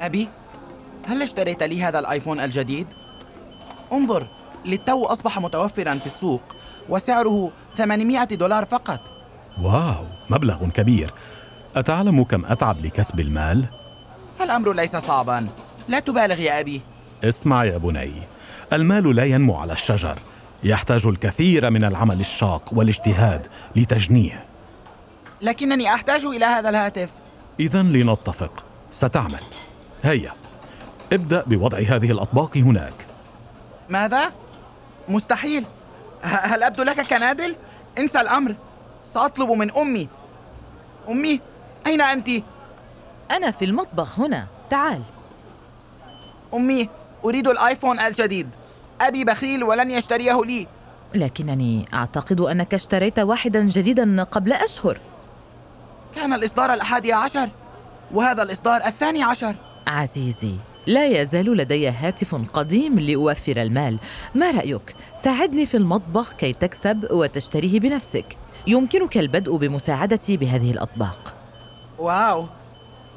أبي هل اشتريت لي هذا الآيفون الجديد؟ انظر للتو أصبح متوفرا في السوق وسعره 800 دولار فقط. واو مبلغ كبير. أتعلم كم أتعب لكسب المال؟ الأمر ليس صعبا. لا تبالغ يا أبي. اسمع يا بني المال لا ينمو على الشجر. يحتاج الكثير من العمل الشاق والاجتهاد لتجنيه. لكنني أحتاج إلى هذا الهاتف. إذا لنتفق. ستعمل. هيا. ابدأ بوضع هذه الأطباق هناك. ماذا؟ مستحيل. هل أبدو لك كنادل؟ انسى الأمر. سأطلب من أمي. أمي أين أنت؟ أنا في المطبخ هنا. تعال. أمي أريد الآيفون الجديد. أبي بخيل ولن يشتريه لي. لكنني أعتقد أنك اشتريت واحدا جديدا قبل أشهر. كان الإصدار الأحادي عشر وهذا الإصدار الثاني عشر. عزيزي لا يزال لدي هاتف قديم لأوفر المال. ما رأيك؟ ساعدني في المطبخ كي تكسب وتشتريه بنفسك. يمكنك البدء بمساعدتي بهذه الأطباق. واو!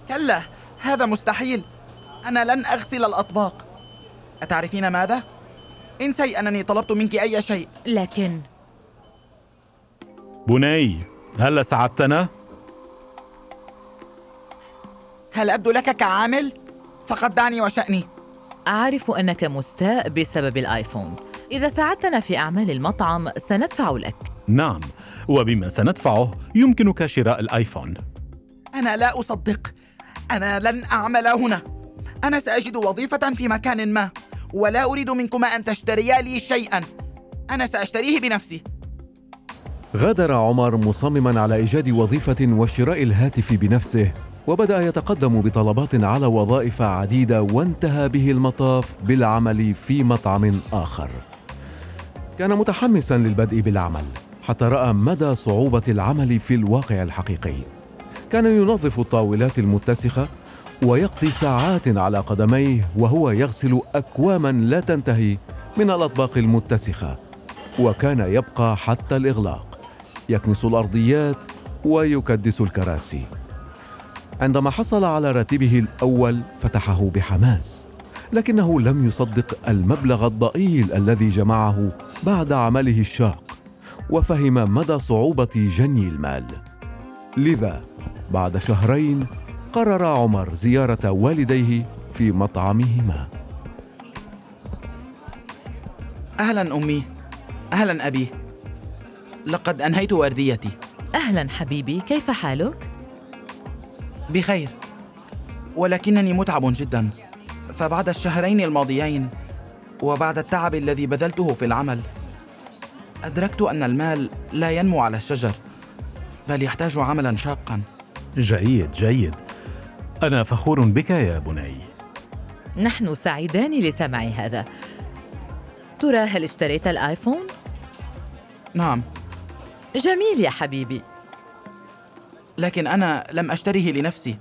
كلا هذا مستحيل. أنا لن أغسل الأطباق. أتعرفين ماذا؟ انسي أنني طلبت منك أي شيء. لكن بني هل ساعدتنا؟ هل أبدو لك كعامل؟ فقد دعني وشأني. أعرف أنك مستاء بسبب الآيفون. إذا ساعدتنا في أعمال المطعم سندفع لك. نعم وبما سندفعه يمكنك شراء الآيفون. أنا لا أصدق. أنا لن أعمل هنا. أنا سأجد وظيفة في مكان ما ولا أريد منكما أن تشتريا لي شيئا. أنا سأشتريه بنفسي. غادر عمر مصمما على إيجاد وظيفة وشراء الهاتف بنفسه. وبدأ يتقدم بطلبات على وظائف عديدة وانتهى به المطاف بالعمل في مطعم آخر. كان متحمسا للبدء بالعمل حتى رأى مدى صعوبة العمل في الواقع الحقيقي. كان ينظف الطاولات المتسخة ويقضي ساعات على قدميه وهو يغسل أكواما لا تنتهي من الأطباق المتسخة. وكان يبقى حتى الإغلاق يكنس الأرضيات ويكدس الكراسي. عندما حصل على راتبه الأول فتحه بحماس لكنه لم يصدق المبلغ الضئيل الذي جمعه بعد عمله الشاق وفهم مدى صعوبة جني المال. لذا بعد شهرين قرر عمر زيارة والديه في مطعمهما. أهلا أمي. أهلا أبي. لقد أنهيت ورديتي. أهلا حبيبي. كيف حالك؟ بخير. ولكنني متعب جدا. فبعد الشهرين الماضيين وبعد التعب الذي بذلته في العمل أدركت أن المال لا ينمو على الشجر بل يحتاج عملا شاقا. جيد جيد. أنا فخور بك يا بني. نحن سعيدان لسماع هذا. ترى هل اشتريت الآيفون؟ نعم. جميل يا حبيبي. لكن أنا لم اشتريه لنفسي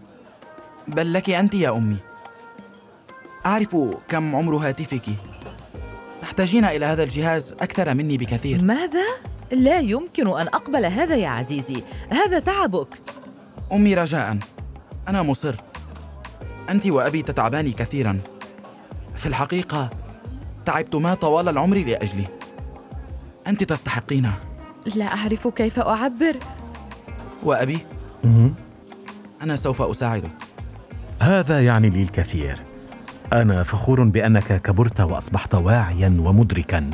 بل لك أنت يا أمي. أعرف كم عمر هاتفك. تحتاجين إلى هذا الجهاز أكثر مني بكثير. ماذا؟ لا يمكن أن أقبل هذا يا عزيزي. هذا تعبك. أمي رجاء. أنا مصر. أنت وأبي تتعبان كثيرا. في الحقيقة تعبتما طوال العمر لأجلي. أنت تستحقينه لا أعرف كيف أعبر. وأبي أنا سوف أساعدك. هذا يعني لي الكثير. أنا فخور بأنك كبرت وأصبحت واعيا ومدركا.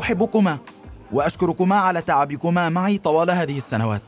أحبكما وأشكركما على تعبكما معي طوال هذه السنوات.